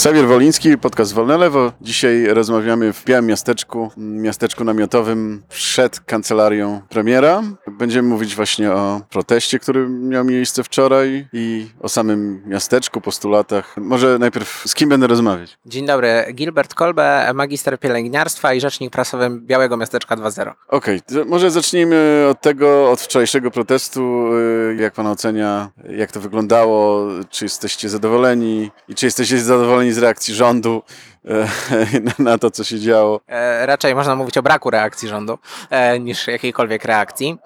Ksawier Woliński, podcast Wolne Lewo. Dzisiaj rozmawiamy w Białym Miasteczku, miasteczku namiotowym przed kancelarią premiera. Będziemy mówić właśnie o proteście, który miał miejsce wczoraj i o samym miasteczku, postulatach. Może najpierw z kim będę rozmawiać? Dzień dobry, Gilbert Kolbe, magister pielęgniarstwa i rzecznik prasowy Białego Miasteczka 2.0. Okej, okay, może zacznijmy od tego, od wczorajszego protestu. Jak pan ocenia, jak to wyglądało? Czy jesteście zadowoleni i czy jesteście zadowoleni z reakcji rządu na to, co się działo. E, raczej można mówić o braku reakcji rządu e, niż jakiejkolwiek reakcji.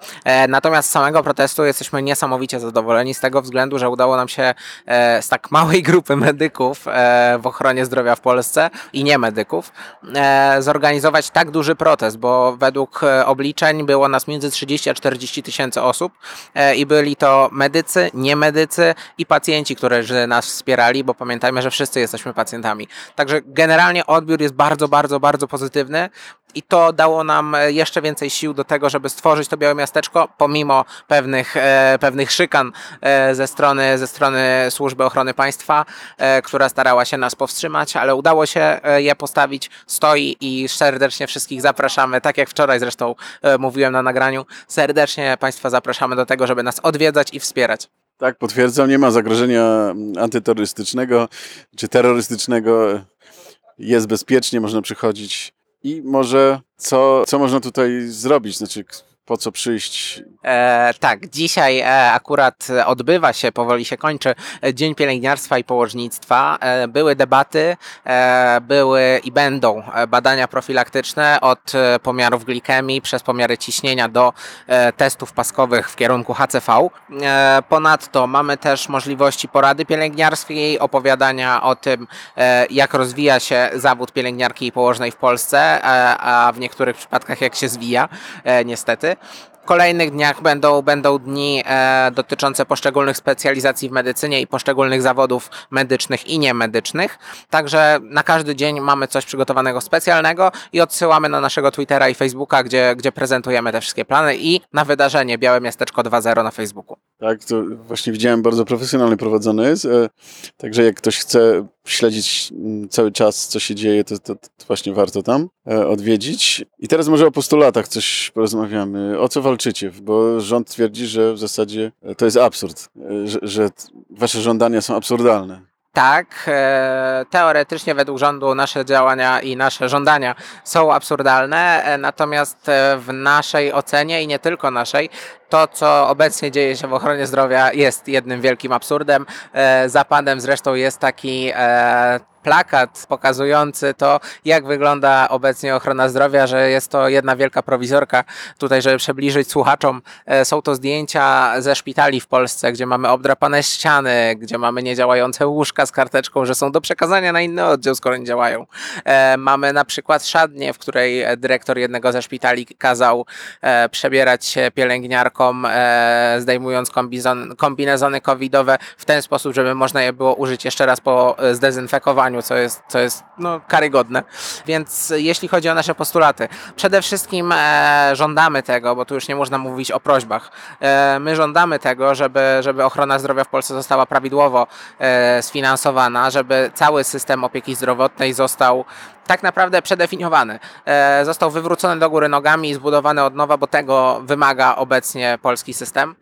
Natomiast z samego protestu jesteśmy niesamowicie zadowoleni z tego względu, że udało nam się z tak małej grupy medyków w ochronie zdrowia w Polsce i nie medyków zorganizować tak duży protest, bo według obliczeń było nas między 30 a 40 tysięcy osób i byli to medycy, niemedycy i pacjenci, którzy nas wspierali, bo pamiętajmy, że wszyscy jesteśmy pacjentami. Także odbiór jest bardzo, bardzo, bardzo pozytywny i to dało nam e, jeszcze więcej sił do tego, żeby stworzyć to białe miasteczko, pomimo pewnych, e, pewnych szykan e, ze, strony, ze strony Służby Ochrony Państwa, e, która starała się nas powstrzymać, ale udało się e, je postawić, stoi i serdecznie wszystkich zapraszamy, tak jak wczoraj zresztą e, mówiłem na nagraniu, serdecznie Państwa zapraszamy do tego, żeby nas odwiedzać i wspierać. Tak, potwierdzam, nie ma zagrożenia antyterrorystycznego czy terrorystycznego. Jest bezpiecznie, można przychodzić. I może co, co można tutaj zrobić? Znaczy, po co przyjść? E, tak, dzisiaj e, akurat odbywa się, powoli się kończy e, Dzień Pielęgniarstwa i Położnictwa. E, były debaty, e, były i będą e, badania profilaktyczne od pomiarów glikemii przez pomiary ciśnienia do testów paskowych w kierunku HCV. Ponadto mamy też możliwości porady pielęgniarskiej, opowiadania o tym, jak rozwija się zawód pielęgniarki i położnej w Polsce, a w niektórych przypadkach jak się zwija, niestety. W kolejnych dniach będą, będą dni e, dotyczące poszczególnych specjalizacji w medycynie i poszczególnych zawodów medycznych i niemedycznych. Także na każdy dzień mamy coś przygotowanego specjalnego i odsyłamy na naszego Twittera i Facebooka, gdzie, gdzie prezentujemy te wszystkie plany i na wydarzenie Białe Miasteczko 2.0 na Facebooku. Tak, to właśnie widziałem bardzo profesjonalnie prowadzone jest. E, także jak ktoś chce śledzić mm, cały czas, co się dzieje, to, to, to, właśnie warto tam e, odwiedzić. I teraz może o postulatach coś porozmawiamy. O co walczycie? Bo rząd twierdzi, że w zasadzie to jest absurd, e, że, że wasze żądania są absurdalne. Tak, teoretycznie według rządu nasze działania i nasze żądania są absurdalne, natomiast w naszej ocenie i nie tylko naszej, to, co obecnie dzieje się w ochronie zdrowia, jest jednym wielkim absurdem. E, Zapadem zresztą jest taki e, plakat pokazujący to, jak wygląda obecnie ochrona zdrowia, że jest to jedna wielka prowizorka. Tutaj, żeby przybliżyć słuchaczom, e, są to zdjęcia ze szpitali w Polsce, gdzie mamy obdrapane ściany, gdzie mamy niedziałające łóżka z karteczką, że są do przekazania na inny oddział, skoro nie działają. Mamy na przykład szadnię, w której dyrektor jednego ze szpitali kazał przebierać się pielęgniarką e, zdejmując kombinezony covidowe w ten sposób, żeby można je było użyć jeszcze raz po e, co jest, co jest no, karygodne. Więc jeśli chodzi o nasze postulaty, przede wszystkim e, żądamy tego, bo tu już nie można mówić o prośbach, e, my żądamy tego, żeby, żeby ochrona zdrowia w Polsce została prawidłowo e, sfinansowana, żeby cały system opieki zdrowotnej został tak naprawdę przedefiniowany. E, został wywrócony do góry nogami i zbudowany od nowa, bo tego wymaga obecnie polski system.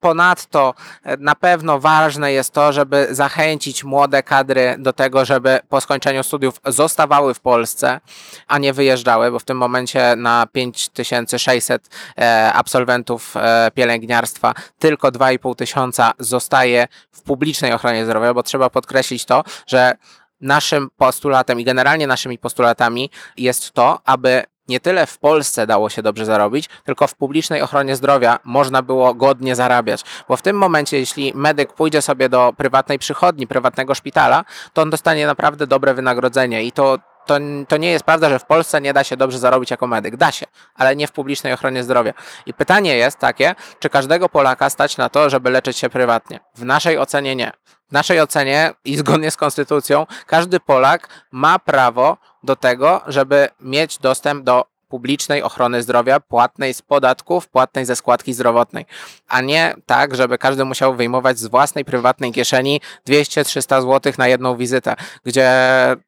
Ponadto e, na pewno ważne jest to, żeby zachęcić młode kadry do tego, żeby po skończeniu studiów zostawały w Polsce, a nie wyjeżdżały, bo w tym momencie na 5600 e, absolwentów pielęgniarstwa tylko 2,5 tysiąca zostaje w publicznej ochronie zdrowia, bo trzeba podkreślić to, że naszym postulatem i generalnie naszymi postulatami jest to, aby nie tyle w Polsce dało się dobrze zarobić, tylko w publicznej ochronie zdrowia można było godnie zarabiać. Bo w tym momencie, jeśli medyk pójdzie sobie do prywatnej przychodni, prywatnego szpitala, to on dostanie naprawdę dobre wynagrodzenie i to to, to nie jest prawda, że w Polsce nie da się dobrze zarobić jako medyk. Da się, ale nie w publicznej ochronie zdrowia. I pytanie jest takie, czy każdego Polaka stać na to, żeby leczyć się prywatnie? W naszej ocenie nie. W naszej ocenie i zgodnie z konstytucją, każdy Polak ma prawo do tego, żeby mieć dostęp do publicznej ochrony zdrowia, płatnej z podatków, płatnej ze składki zdrowotnej, a nie tak, żeby każdy musiał wyjmować z własnej prywatnej kieszeni 200-300 zł na jedną wizytę, gdzie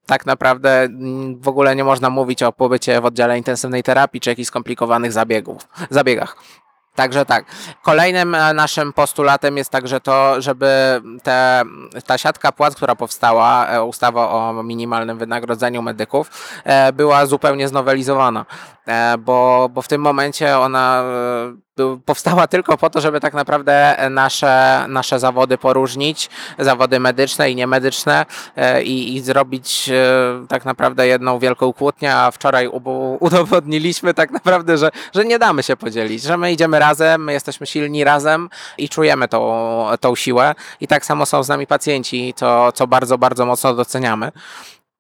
tak naprawdę mm, w ogóle nie można mówić o pobycie w oddziale intensywnej terapii czy jakichś skomplikowanych zabiegów, zabiegach. Także tak. Kolejnym e, naszym postulatem jest także to, żeby te, ta siatka płac, która powstała, e, ustawa o minimalnym wynagrodzeniu medyków, e, była zupełnie znowelizowana, bo, bo w tym momencie ona powstała tylko po to, żeby tak naprawdę nasze, nasze zawody poróżnić, zawody medyczne i niemedyczne e, i, i zrobić e, tak naprawdę jedną wielką kłótnię, a wczoraj udowodniliśmy tak naprawdę, że, że nie damy się podzielić, że my idziemy razem, my jesteśmy silni razem i czujemy tą, tą siłę i tak samo są z nami pacjenci, to, co bardzo, bardzo mocno doceniamy.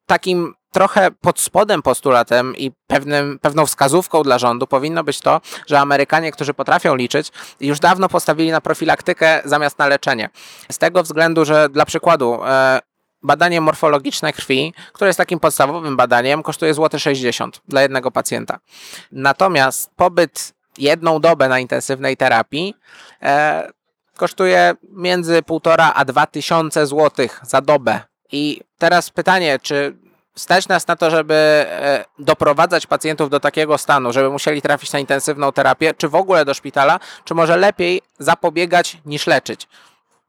Takim trochę pod spodem postulatem i pewnym, pewną wskazówką dla rządu powinno być to, że Amerykanie, którzy potrafią liczyć, już dawno postawili na profilaktykę zamiast na leczenie. Z tego względu, że dla przykładu e, badanie morfologiczne krwi, które jest takim podstawowym badaniem, kosztuje złoty 60 dla jednego pacjenta. Natomiast pobyt jedną dobę na intensywnej terapii e, kosztuje między 1,5 a 2 tysiące złotych za dobę. I teraz pytanie, czy stać nas na to, żeby e, doprowadzać pacjentów do takiego stanu, żeby musieli trafić na intensywną terapię, czy w ogóle do szpitala, czy może lepiej zapobiegać niż leczyć?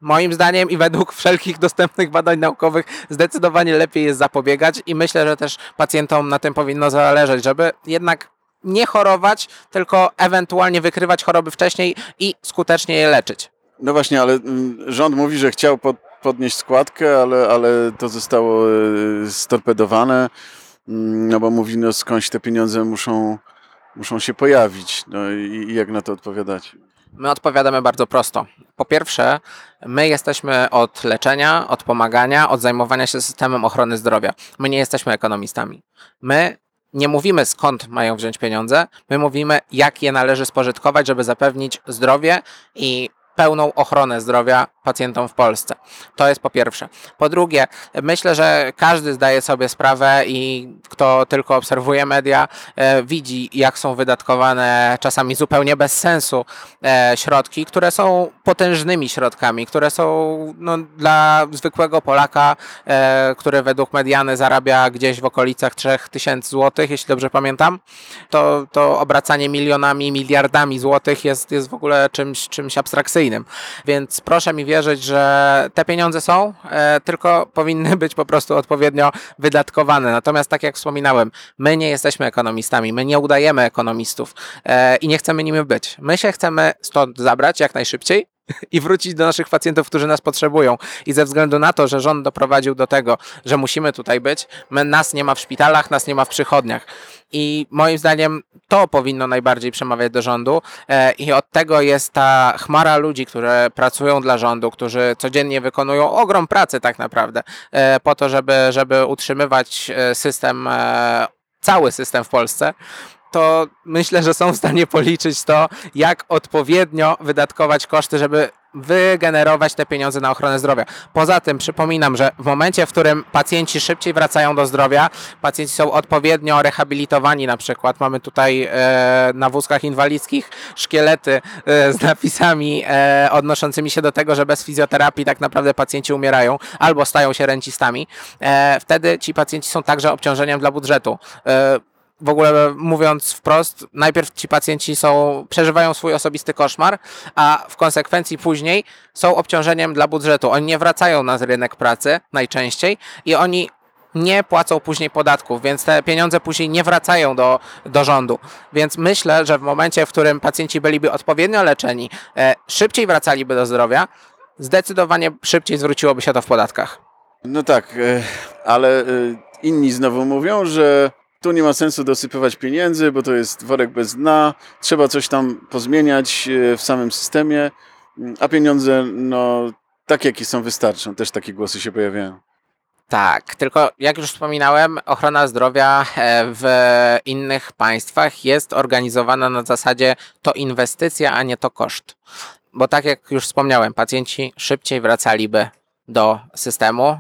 Moim zdaniem i według wszelkich dostępnych badań naukowych zdecydowanie lepiej jest zapobiegać i myślę, że też pacjentom na tym powinno zależeć, żeby jednak nie chorować, tylko ewentualnie wykrywać choroby wcześniej i skutecznie je leczyć. No właśnie, ale mm, rząd mówi, że chciał pod, podnieść składkę, ale, ale to zostało e, storpedowane, mm, no bo mówi, no skądś te pieniądze muszą, muszą się pojawić. No i, i jak na to odpowiadać? My odpowiadamy bardzo prosto. Po pierwsze, my jesteśmy od leczenia, od pomagania, od zajmowania się systemem ochrony zdrowia. My nie jesteśmy ekonomistami. My nie mówimy skąd mają wziąć pieniądze, my mówimy jak je należy spożytkować, żeby zapewnić zdrowie i pełną ochronę zdrowia pacjentom w Polsce. To jest po pierwsze. Po drugie, myślę, że każdy zdaje sobie sprawę i kto tylko obserwuje media, e, widzi, jak są wydatkowane czasami zupełnie bez sensu e, środki, które są potężnymi środkami, które są no, dla zwykłego Polaka, e, który według mediany zarabia gdzieś w okolicach 3000 zł, jeśli dobrze pamiętam, to, to obracanie milionami, miliardami złotych jest, jest w ogóle czymś, czymś abstrakcyjnym. Więc proszę mi wierzyć, że te pieniądze są, e, tylko powinny być po prostu odpowiednio wydatkowane. Natomiast tak jak wspominałem, my nie jesteśmy ekonomistami, my nie udajemy ekonomistów e, i nie chcemy nimi być. My się chcemy stąd zabrać jak najszybciej i wrócić do naszych pacjentów, którzy nas potrzebują. I ze względu na to, że rząd doprowadził do tego, że musimy tutaj być, my, nas nie ma w szpitalach, nas nie ma w przychodniach. I moim zdaniem to powinno najbardziej przemawiać do rządu. E, I od tego jest ta chmara ludzi, które pracują dla rządu, którzy codziennie wykonują ogrom pracy tak naprawdę, e, po to, żeby, żeby utrzymywać e, system, cały system w Polsce to myślę, że są w stanie policzyć to, jak odpowiednio wydatkować koszty, żeby wygenerować te pieniądze na ochronę zdrowia. Poza tym przypominam, że w momencie, w którym pacjenci szybciej wracają do zdrowia, pacjenci są odpowiednio rehabilitowani na przykład. Mamy tutaj e, na wózkach inwalidzkich szkielety e, z napisami e, odnoszącymi się do tego, że bez fizjoterapii tak naprawdę pacjenci umierają albo stają się rencistami. E, wtedy ci pacjenci są także obciążeniem dla budżetu. W ogóle mówiąc wprost, najpierw ci pacjenci są, przeżywają swój osobisty koszmar, a w konsekwencji później są obciążeniem dla budżetu. Oni nie wracają na rynek pracy najczęściej i oni nie płacą później podatków, więc te pieniądze później nie wracają do, do rządu. Więc myślę, że w momencie, w którym pacjenci byliby odpowiednio leczeni, e, szybciej wracaliby do zdrowia, zdecydowanie szybciej zwróciłoby się to w podatkach. No tak, e, ale e, inni znowu mówią, że tu nie ma sensu dosypywać pieniędzy, bo to jest worek bez dna, trzeba coś tam pozmieniać e, w samym systemie, m, a pieniądze, no, tak jakie są, wystarczą. Też takie głosy się pojawiają. Tak, tylko jak już wspominałem, ochrona zdrowia e, w innych państwach jest organizowana na zasadzie to inwestycja, a nie to koszt. Bo tak jak już wspomniałem, pacjenci szybciej wracaliby do systemu.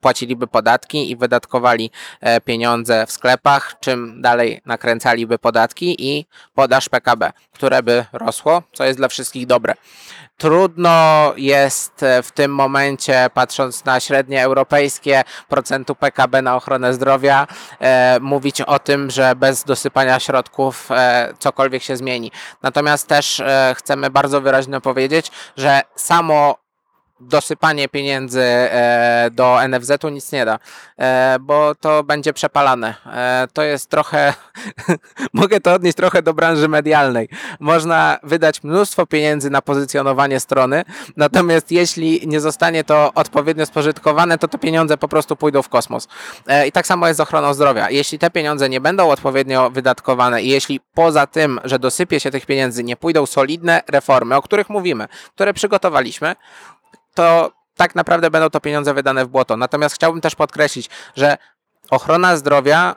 Płaciliby podatki i wydatkowali e, pieniądze w sklepach, czym dalej nakręcaliby podatki i podaż PKB, które by rosło, co jest dla wszystkich dobre. Trudno jest e, w tym momencie, patrząc na średnie europejskie procentu PKB na ochronę zdrowia, e, mówić o tym, że bez dosypania środków cokolwiek się zmieni. Natomiast też chcemy bardzo wyraźnie powiedzieć, że samo dosypanie pieniędzy e, do NFZ-u nic nie da, e, bo to będzie przepalane. E, to jest trochę, mogę to odnieść trochę do branży medialnej. Można wydać mnóstwo pieniędzy na pozycjonowanie strony, natomiast jeśli nie zostanie to odpowiednio spożytkowane, to te pieniądze po prostu pójdą w kosmos. I tak samo jest z ochroną zdrowia. Jeśli te pieniądze nie będą odpowiednio wydatkowane i jeśli poza tym, że dosypie się tych pieniędzy, nie pójdą solidne reformy, o których mówimy, które przygotowaliśmy, to tak naprawdę będą to pieniądze wydane w błoto. Natomiast chciałbym też podkreślić, że ochrona zdrowia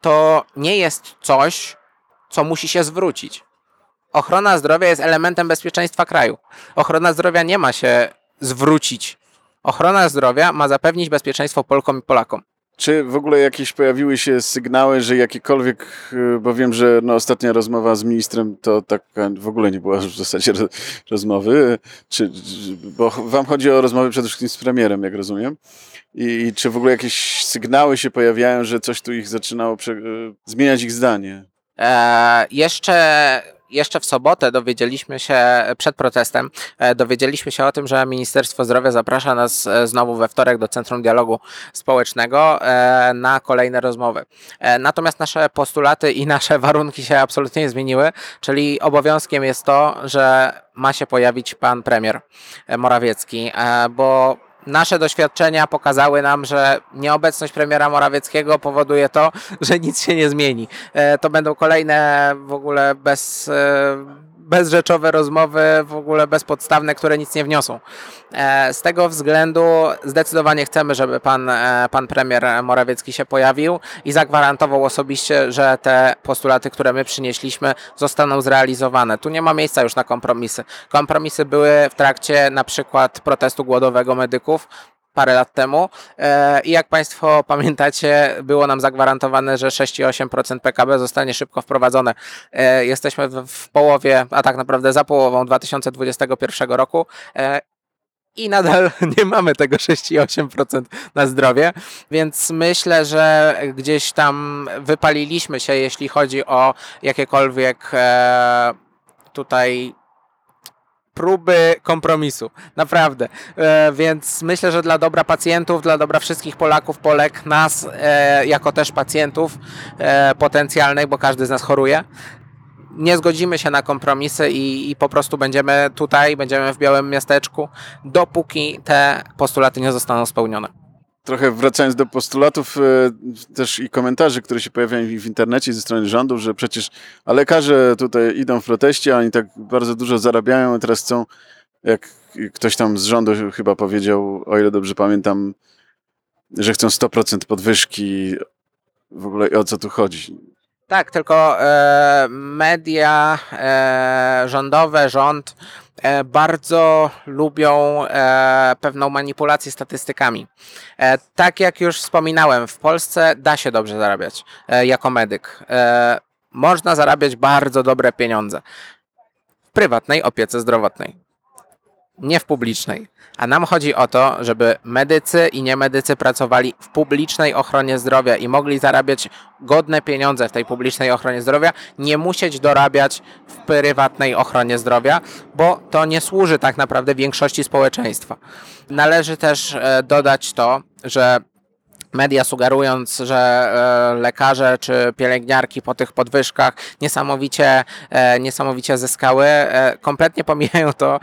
to nie jest coś, co musi się zwrócić. Ochrona zdrowia jest elementem bezpieczeństwa kraju. Ochrona zdrowia nie ma się zwrócić. Ochrona zdrowia ma zapewnić bezpieczeństwo Polkom i Polakom. Czy w ogóle jakieś pojawiły się sygnały, że jakiekolwiek, y, bo wiem, że no, ostatnia rozmowa z ministrem to taka w ogóle nie była w zasadzie ro- rozmowy, czy, bo wam chodzi o rozmowy przede wszystkim z premierem, jak rozumiem. I, I czy w ogóle jakieś sygnały się pojawiają, że coś tu ich zaczynało prze, y, zmieniać ich zdanie? E, jeszcze, jeszcze w sobotę dowiedzieliśmy się, przed protestem, e, dowiedzieliśmy się o tym, że Ministerstwo Zdrowia zaprasza nas e, znowu we wtorek do Centrum Dialogu Społecznego e, na kolejne rozmowy. Natomiast nasze postulaty i nasze warunki się absolutnie nie zmieniły, czyli obowiązkiem jest to, że ma się pojawić pan premier Morawiecki, bo nasze doświadczenia pokazały nam, że nieobecność premiera Morawieckiego powoduje to, że nic się nie zmieni. E, To będą kolejne w ogóle bez, e, bezrzechowe rozmowy, w ogóle bezpodstawne, które nic nie wniosą. E, Z tego względu zdecydowanie chcemy, żeby pan, e, pan premier Morawiecki się pojawił i zagwarantował osobiście, że te postulaty, które my przynieśliśmy, zostaną zrealizowane. Tu nie ma miejsca już na kompromisy. Kompromisy były w trakcie na przykład protestu głodowego medyków, parę lat temu. E, i jak Państwo pamiętacie, było nam zagwarantowane, że 6,8% PKB zostanie szybko wprowadzone. E, Jesteśmy w, połowie, a tak naprawdę za połową 2021 roku. E, i nadal nie mamy tego 6,8% na zdrowie, więc myślę, że gdzieś tam wypaliliśmy się, jeśli chodzi o jakiekolwiek tutaj próby kompromisu. Naprawdę. E, więc myślę, że dla dobra pacjentów, dla dobra wszystkich Polaków, Polek, nas e, jako też pacjentów e, potencjalnych, bo każdy z nas choruje, nie zgodzimy się na kompromisy i, i po prostu będziemy tutaj, będziemy w białym miasteczku, dopóki te postulaty nie zostaną spełnione. Trochę wracając do postulatów e, też i komentarzy, które się pojawiają w internecie ze strony rządu, że przecież a lekarze tutaj idą w proteście, a oni tak bardzo dużo zarabiają i teraz chcą, jak ktoś tam z rządu chyba powiedział, o ile dobrze pamiętam, że chcą 100% podwyżki. W ogóle o co tu chodzi? Tak, tylko e, media e, rządowe, rząd bardzo lubią e, pewną manipulację statystykami. E, tak jak już wspominałem, w Polsce da się dobrze zarabiać e, jako medyk. E, można zarabiać bardzo dobre pieniądze w prywatnej opiece zdrowotnej, nie w publicznej. A nam chodzi o to, żeby medycy i niemedycy pracowali w publicznej ochronie zdrowia i mogli zarabiać godne pieniądze w tej publicznej ochronie zdrowia, nie musieć dorabiać w prywatnej ochronie zdrowia, bo to nie służy tak naprawdę większości społeczeństwa. Należy też e, dodać to, że media sugerując, że e, lekarze czy pielęgniarki po tych podwyżkach niesamowicie, e, niesamowicie zyskały, e, kompletnie pomijają to,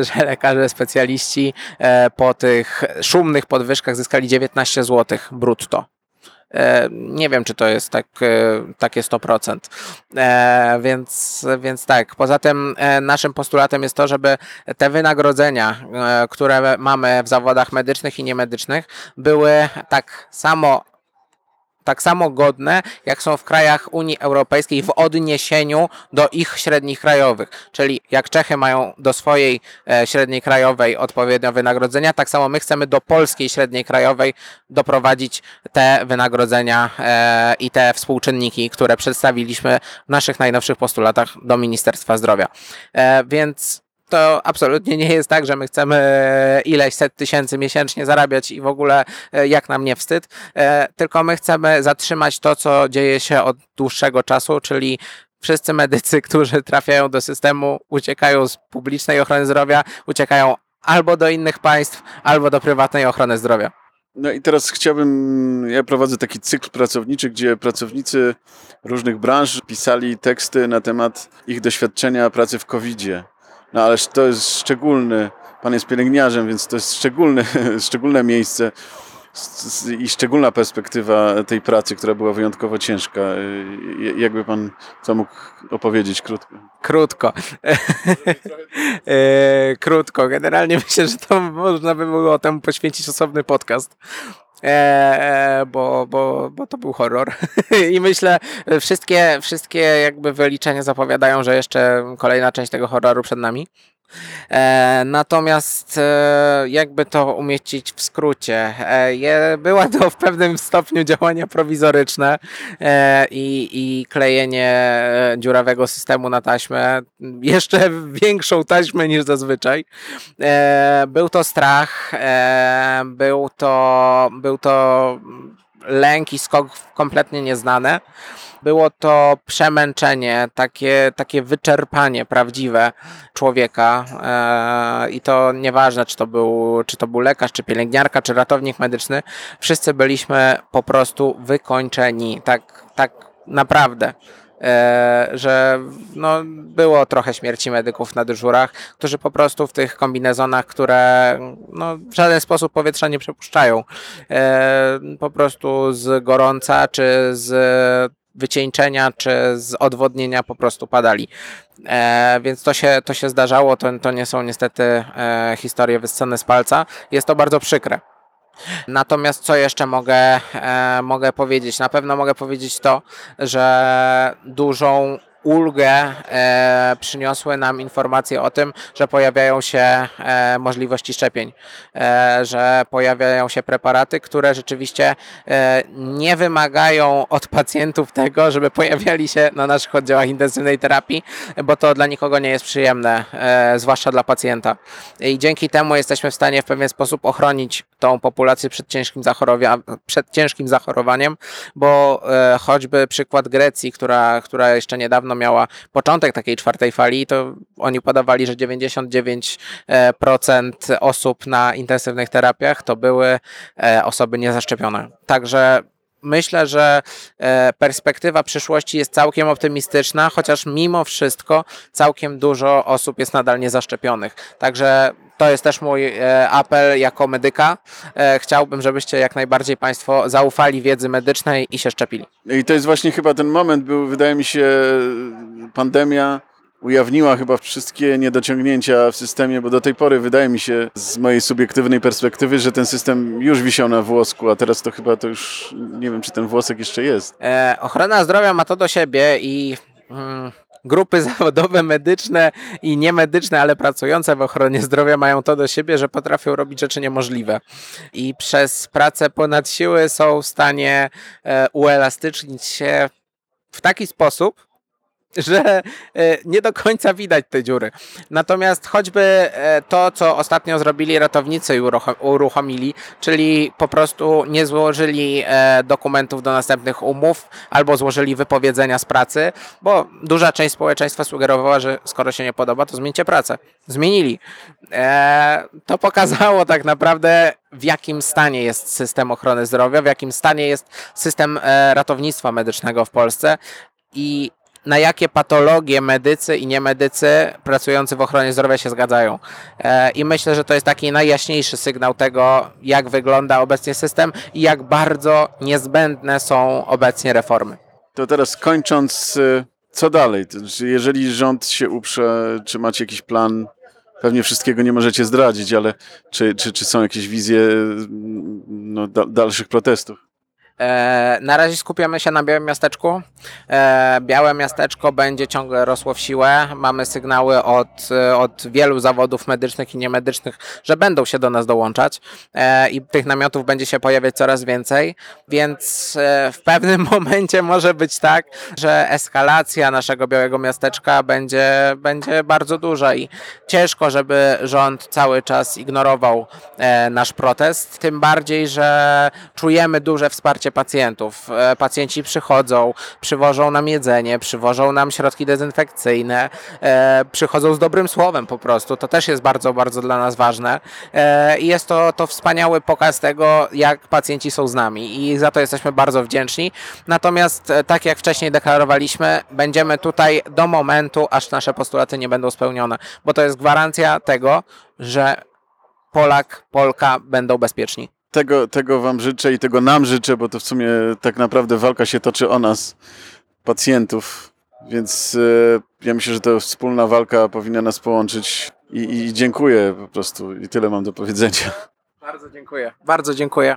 że lekarze specjaliści po tych szumnych podwyżkach zyskali 19 zł brutto. E, Nie wiem, czy to jest tak, e, takie 100%. E, więc, więc tak. Poza tym naszym postulatem jest to, żeby te wynagrodzenia, które mamy w zawodach medycznych i niemedycznych, były tak samo tak samo godne, jak są w krajach Unii Europejskiej w odniesieniu do ich średnich krajowych. Czyli jak Czechy mają do swojej e, średniej krajowej odpowiednio wynagrodzenia, tak samo my chcemy do polskiej średniej krajowej doprowadzić te wynagrodzenia e, i te współczynniki, które przedstawiliśmy w naszych najnowszych postulatach do Ministerstwa Zdrowia. E, Więc to absolutnie nie jest tak, że my chcemy e, ileś set tysięcy miesięcznie zarabiać i w ogóle e, jak nam nie wstyd, e, tylko my chcemy zatrzymać to, co dzieje się od dłuższego czasu, czyli wszyscy medycy, którzy trafiają do systemu, uciekają z publicznej ochrony zdrowia, uciekają albo do innych państw, albo do prywatnej ochrony zdrowia. No i teraz chciałbym, ja prowadzę taki cykl pracowniczy, gdzie pracownicy różnych branż pisali teksty na temat ich doświadczenia pracy w COVID-zie. No ależ to jest szczególny, pan jest pielęgniarzem, więc to jest szczególny, szczególne miejsce i szczególna perspektywa tej pracy, która była wyjątkowo ciężka. Y, Jakby pan co mógł opowiedzieć krótko? Krótko. E, Krótko. Generalnie myślę, że to można by było temu poświęcić osobny podcast. E, bo, bo, bo to był horror. I myślę, wszystkie, wszystkie jakby wyliczenia zapowiadają, że jeszcze kolejna część tego horroru przed nami. E, natomiast e, jakby to umieścić w skrócie, e, była to w pewnym stopniu działania prowizoryczne i, i klejenie dziurawego systemu na taśmę, jeszcze większą taśmę niż zazwyczaj. Był to strach, był, to, był to lęk i skok kompletnie nieznane. Było to przemęczenie, takie, takie wyczerpanie prawdziwe człowieka e, i to nieważne, czy to, był, czy to był lekarz, czy pielęgniarka, czy ratownik medyczny. Wszyscy byliśmy po prostu wykończeni, tak, tak naprawdę. E, że no, było trochę śmierci medyków na dyżurach, którzy po prostu w tych kombinezonach, które no, w żaden sposób powietrza nie przepuszczają, e, po prostu z gorąca, czy z wycieńczenia, czy z odwodnienia po prostu padali. E, więc to się, to się zdarzało, to, to nie są niestety e, historie wyssane z palca. Jest to bardzo przykre. Natomiast co jeszcze mogę, e, mogę powiedzieć? Na pewno mogę powiedzieć to, że dużą ulgę e, przyniosły nam informacje o tym, że pojawiają się e, możliwości szczepień, e, że pojawiają się preparaty, które rzeczywiście e, nie wymagają od pacjentów tego, żeby pojawiali się na naszych oddziałach intensywnej terapii, bo to dla nikogo nie jest przyjemne, e, zwłaszcza dla pacjenta. I dzięki temu jesteśmy w stanie w pewien sposób ochronić tą populację przed ciężkim, przed ciężkim zachorowaniem, bo e, choćby przykład Grecji, która, która jeszcze niedawno miała początek takiej czwartej fali, to oni podawali, że 99% osób na intensywnych terapiach to były e, osoby niezaszczepione. Także myślę, że e, perspektywa przyszłości jest całkiem optymistyczna, chociaż mimo wszystko całkiem dużo osób jest nadal niezaszczepionych. Także to jest też mój e, apel jako medyka. E, Chciałbym, żebyście jak najbardziej Państwo zaufali wiedzy medycznej i się szczepili. I to jest właśnie chyba ten moment, był, wydaje mi się, pandemia ujawniła chyba wszystkie niedociągnięcia w systemie, bo do tej pory wydaje mi się, z mojej subiektywnej perspektywy, że ten system już wisiał na włosku, a teraz to chyba to już nie wiem, czy ten włosek jeszcze jest. E, ochrona zdrowia ma to do siebie i mm, grupy zawodowe, medyczne i niemedyczne, ale pracujące w ochronie zdrowia mają to do siebie, że potrafią robić rzeczy niemożliwe. I przez pracę ponad siły są w stanie e, uelastycznić się w taki sposób, że e, nie do końca widać te dziury. Natomiast choćby e, to, co ostatnio zrobili ratownicy uruchomili, czyli po prostu nie złożyli e, dokumentów do następnych umów albo złożyli wypowiedzenia z pracy, bo duża część społeczeństwa sugerowała, że skoro się nie podoba, to zmieńcie pracę. Zmienili. To pokazało tak naprawdę, w jakim stanie jest system ochrony zdrowia, w jakim stanie jest system ratownictwa medycznego w Polsce i na jakie patologie medycy i niemedycy pracujący w ochronie zdrowia się zgadzają. E, I myślę, że to jest taki najjaśniejszy sygnał tego, jak wygląda obecnie system i jak bardzo niezbędne są obecnie reformy. To teraz kończąc, y, co dalej? Znaczy, jeżeli rząd się uprze, czy macie jakiś plan? Pewnie wszystkiego nie możecie zdradzić, ale czy, czy, czy są jakieś wizje mm, no, da, dalszych protestów? E, na razie skupiamy się na Białym Miasteczku. E, Białe Miasteczko będzie ciągle rosło w siłę. Mamy sygnały od, od wielu zawodów medycznych i niemedycznych, że będą się do nas dołączać e, i tych namiotów będzie się pojawiać coraz więcej, więc w pewnym momencie może być tak, że eskalacja naszego Białego Miasteczka będzie, będzie bardzo duża i ciężko, żeby rząd cały czas ignorował nasz protest, tym bardziej, że czujemy duże wsparcie pacjentów. E, Pacjenci przychodzą, przywożą nam jedzenie, przywożą nam środki dezynfekcyjne, e, przychodzą z dobrym słowem po prostu. To też jest bardzo, bardzo dla nas ważne. E, I jest to, to wspaniały pokaz tego, jak pacjenci są z nami i za to jesteśmy bardzo wdzięczni. Natomiast, tak jak wcześniej deklarowaliśmy, będziemy tutaj do momentu, aż nasze postulaty nie będą spełnione, bo to jest gwarancja tego, że Polak, Polka będą bezpieczni. Tego, tego wam życzę i tego nam życzę, bo to w sumie tak naprawdę walka się toczy o nas, pacjentów. Więc e, ja myślę, że to wspólna walka powinna nas połączyć i, i dziękuję po prostu. I tyle mam do powiedzenia. Bardzo dziękuję. Bardzo dziękuję.